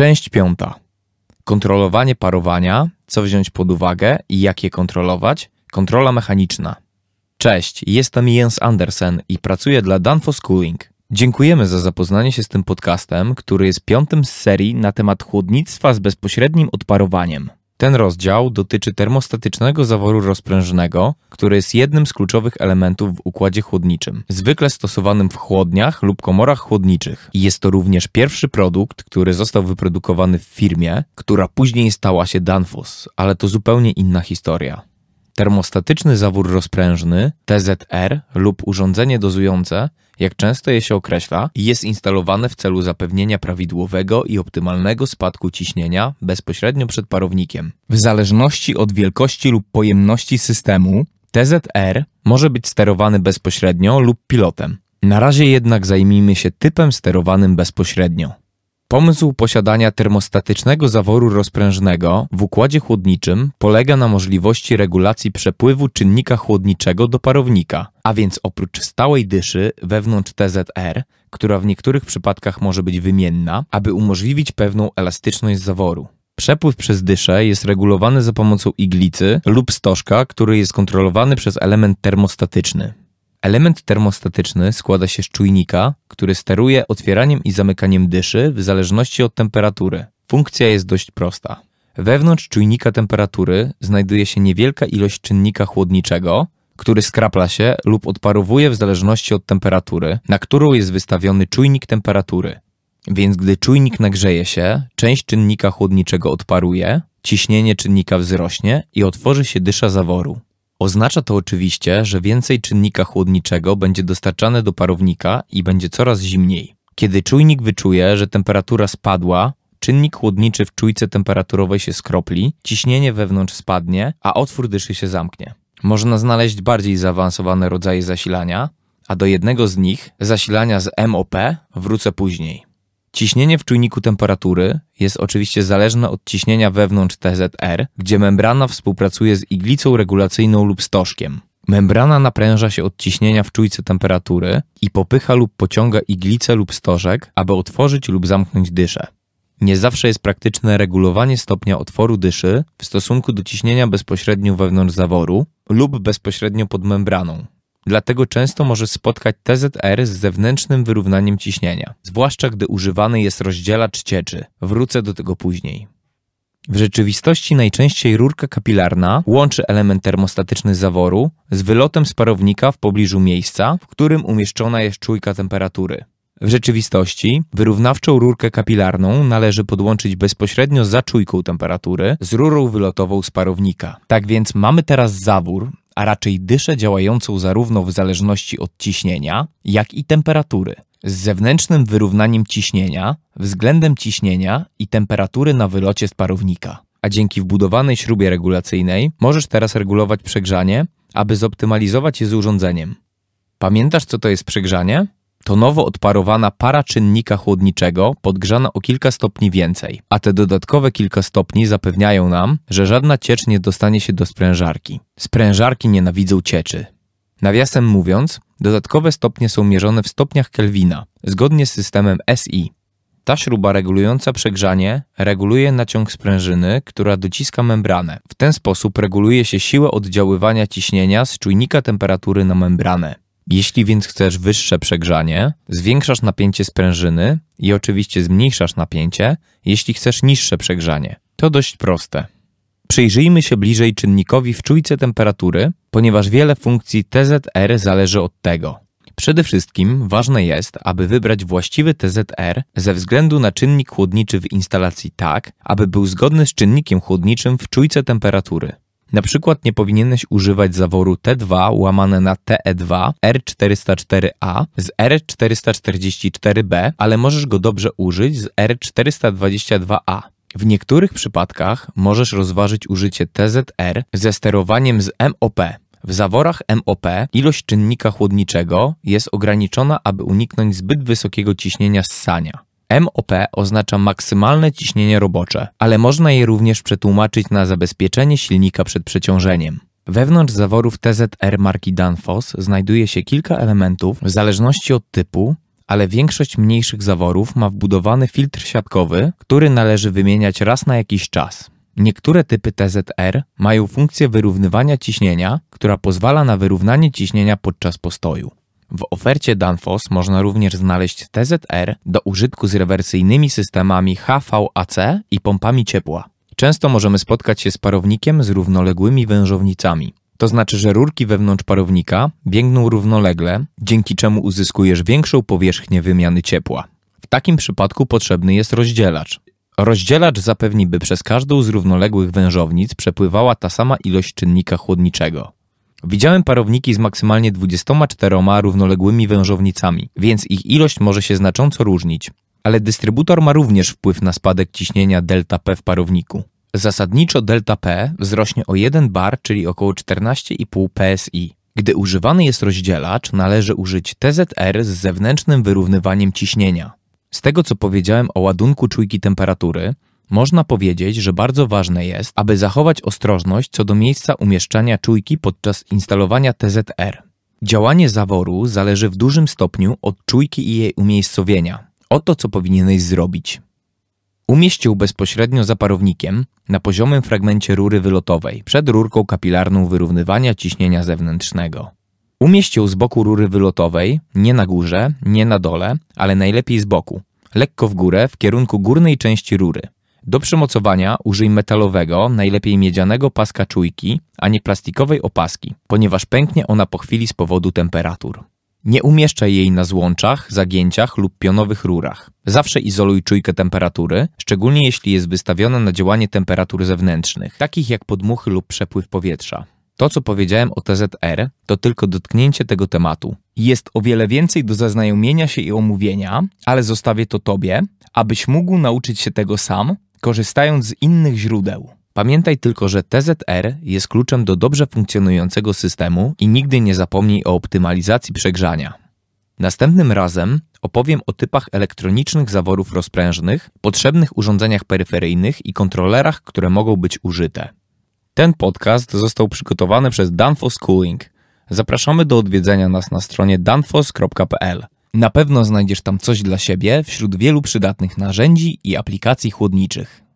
Część piąta. Kontrolowanie parowania, co wziąć pod uwagę i jak je kontrolować. Kontrola mechaniczna. Cześć, jestem Jens Andersen i pracuję dla Danfoss Cooling. Dziękujemy za zapoznanie się z tym podcastem, który jest piątym z serii na temat chłodnictwa z bezpośrednim odparowaniem. Ten rozdział dotyczy termostatycznego zaworu rozprężonego, który jest jednym z kluczowych elementów w układzie chłodniczym, zwykle stosowanym w chłodniach lub komorach chłodniczych. Jest to również pierwszy produkt, który został wyprodukowany w firmie, która później stała się Danfoss, ale to zupełnie inna historia. Termostatyczny zawór rozprężny, TZR lub urządzenie dozujące, jak często je się określa, jest instalowane w celu zapewnienia prawidłowego i optymalnego spadku ciśnienia bezpośrednio przed parownikiem. W zależności od wielkości lub pojemności systemu, TZR może być sterowany bezpośrednio lub pilotem. Na razie jednak zajmijmy się typem sterowanym bezpośrednio. Pomysł posiadania termostatycznego zaworu rozprężnego w układzie chłodniczym polega na możliwości regulacji przepływu czynnika chłodniczego do parownika, a więc oprócz stałej dyszy wewnątrz TZR, która w niektórych przypadkach może być wymienna, aby umożliwić pewną elastyczność zaworu. Przepływ przez dyszę jest regulowany za pomocą iglicy lub stożka, który jest kontrolowany przez element termostatyczny. Element termostatyczny składa się z czujnika, który steruje otwieraniem i zamykaniem dyszy w zależności od temperatury. Funkcja jest dość prosta. Wewnątrz czujnika temperatury znajduje się niewielka ilość czynnika chłodniczego, który skrapla się lub odparowuje w zależności od temperatury, na którą jest wystawiony czujnik temperatury. Więc gdy czujnik nagrzeje się, część czynnika chłodniczego odparuje, ciśnienie czynnika wzrośnie i otworzy się dysza zaworu. Oznacza to oczywiście, że więcej czynnika chłodniczego będzie dostarczane do parownika i będzie coraz zimniej. Kiedy czujnik wyczuje, że temperatura spadła, czynnik chłodniczy w czujce temperaturowej się skropli, ciśnienie wewnątrz spadnie, a otwór dyszy się zamknie. Można znaleźć bardziej zaawansowane rodzaje zasilania, a do jednego z nich, zasilania z MOP, wrócę później. Ciśnienie w czujniku temperatury jest oczywiście zależne od ciśnienia wewnątrz TZR, gdzie membrana współpracuje z iglicą regulacyjną lub stożkiem. Membrana napręża się od ciśnienia w czujce temperatury i popycha lub pociąga iglicę lub stożek, aby otworzyć lub zamknąć dyszę. Nie zawsze jest praktyczne regulowanie stopnia otworu dyszy w stosunku do ciśnienia bezpośrednio wewnątrz zaworu lub bezpośrednio pod membraną. Dlatego często może spotkać TZR z zewnętrznym wyrównaniem ciśnienia, zwłaszcza gdy używany jest rozdzielacz cieczy. Wrócę do tego później. W rzeczywistości najczęściej rurka kapilarna łączy element termostatyczny zaworu z wylotem z parownika w pobliżu miejsca, w którym umieszczona jest czujka temperatury. W rzeczywistości wyrównawczą rurkę kapilarną należy podłączyć bezpośrednio za czujką temperatury z rurą wylotową z parownika. Tak więc mamy teraz zawór, a raczej dyszę działającą zarówno w zależności od ciśnienia, jak i temperatury, z zewnętrznym wyrównaniem ciśnienia względem ciśnienia i temperatury na wylocie z parownika. A dzięki wbudowanej śrubie regulacyjnej możesz teraz regulować przegrzanie, aby zoptymalizować je z urządzeniem. Pamiętasz, co to jest przegrzanie? To nowo odparowana para czynnika chłodniczego podgrzana o kilka stopni więcej, a te dodatkowe kilka stopni zapewniają nam, że żadna ciecz nie dostanie się do sprężarki. Sprężarki nienawidzą cieczy. Nawiasem mówiąc, dodatkowe stopnie są mierzone w stopniach Kelwina, zgodnie z systemem SI. Ta śruba regulująca przegrzanie reguluje naciąg sprężyny, która dociska membranę. W ten sposób reguluje się siłę oddziaływania ciśnienia z czujnika temperatury na membranę. Jeśli więc chcesz wyższe przegrzanie, zwiększasz napięcie sprężyny i oczywiście zmniejszasz napięcie, jeśli chcesz niższe przegrzanie. To dość proste. Przyjrzyjmy się bliżej czynnikowi w czujce temperatury, ponieważ wiele funkcji TZR zależy od tego. Przede wszystkim ważne jest, aby wybrać właściwy TZR ze względu na czynnik chłodniczy w instalacji tak, aby był zgodny z czynnikiem chłodniczym w czujce temperatury. Na przykład nie powinieneś używać zaworu T2 łamane na TE2 R404A z R444B, ale możesz go dobrze użyć z R422A. W niektórych przypadkach możesz rozważyć użycie TZR ze sterowaniem z MOP. W zaworach MOP ilość czynnika chłodniczego jest ograniczona, aby uniknąć zbyt wysokiego ciśnienia ssania. MOP oznacza maksymalne ciśnienie robocze, ale można je również przetłumaczyć na zabezpieczenie silnika przed przeciążeniem. Wewnątrz zaworów TZR marki Danfoss znajduje się kilka elementów w zależności od typu, ale większość mniejszych zaworów ma wbudowany filtr siatkowy, który należy wymieniać raz na jakiś czas. Niektóre typy TZR mają funkcję wyrównywania ciśnienia, która pozwala na wyrównanie ciśnienia podczas postoju. W ofercie Danfoss można również znaleźć TZR do użytku z rewersyjnymi systemami HVAC i pompami ciepła. Często możemy spotkać się z parownikiem z równoległymi wężownicami. To znaczy, że rurki wewnątrz parownika biegną równolegle, dzięki czemu uzyskujesz większą powierzchnię wymiany ciepła. W takim przypadku potrzebny jest rozdzielacz. Rozdzielacz zapewni, by przez każdą z równoległych wężownic przepływała ta sama ilość czynnika chłodniczego. Widziałem parowniki z maksymalnie 24 równoległymi wężownicami, więc ich ilość może się znacząco różnić. Ale dystrybutor ma również wpływ na spadek ciśnienia ΔP w parowniku. Zasadniczo ΔP wzrośnie o 1 bar, czyli około 14,5 psi. Gdy używany jest rozdzielacz, należy użyć TZR z zewnętrznym wyrównywaniem ciśnienia. Z tego co powiedziałem o ładunku czujki temperatury, można powiedzieć, że bardzo ważne jest, aby zachować ostrożność co do miejsca umieszczania czujki podczas instalowania TZR. Działanie zaworu zależy w dużym stopniu od czujki i jej umiejscowienia. Oto co powinieneś zrobić. Umieść ją bezpośrednio za parownikiem na poziomym fragmencie rury wylotowej przed rurką kapilarną wyrównywania ciśnienia zewnętrznego. Umieść ją z boku rury wylotowej, nie na górze, nie na dole, ale najlepiej z boku, lekko w górę w kierunku górnej części rury. Do przymocowania użyj metalowego, najlepiej miedzianego paska czujki, a nie plastikowej opaski, ponieważ pęknie ona po chwili z powodu temperatur. Nie umieszczaj jej na złączach, zagięciach lub pionowych rurach. Zawsze izoluj czujkę temperatury, szczególnie jeśli jest wystawiona na działanie temperatur zewnętrznych, takich jak podmuchy lub przepływ powietrza. To, co powiedziałem o TZR, to tylko dotknięcie tego tematu. Jest o wiele więcej do zaznajomienia się i omówienia, ale zostawię to Tobie, abyś mógł nauczyć się tego sam, korzystając z innych źródeł. Pamiętaj tylko, że TZR jest kluczem do dobrze funkcjonującego systemu i nigdy nie zapomnij o optymalizacji przegrzania. Następnym razem opowiem o typach elektronicznych zaworów rozprężnych, potrzebnych urządzeniach peryferyjnych i kontrolerach, które mogą być użyte. Ten podcast został przygotowany przez Danfoss Cooling. Zapraszamy do odwiedzenia nas na stronie danfoss.pl. Na pewno znajdziesz tam coś dla siebie wśród wielu przydatnych narzędzi i aplikacji chłodniczych.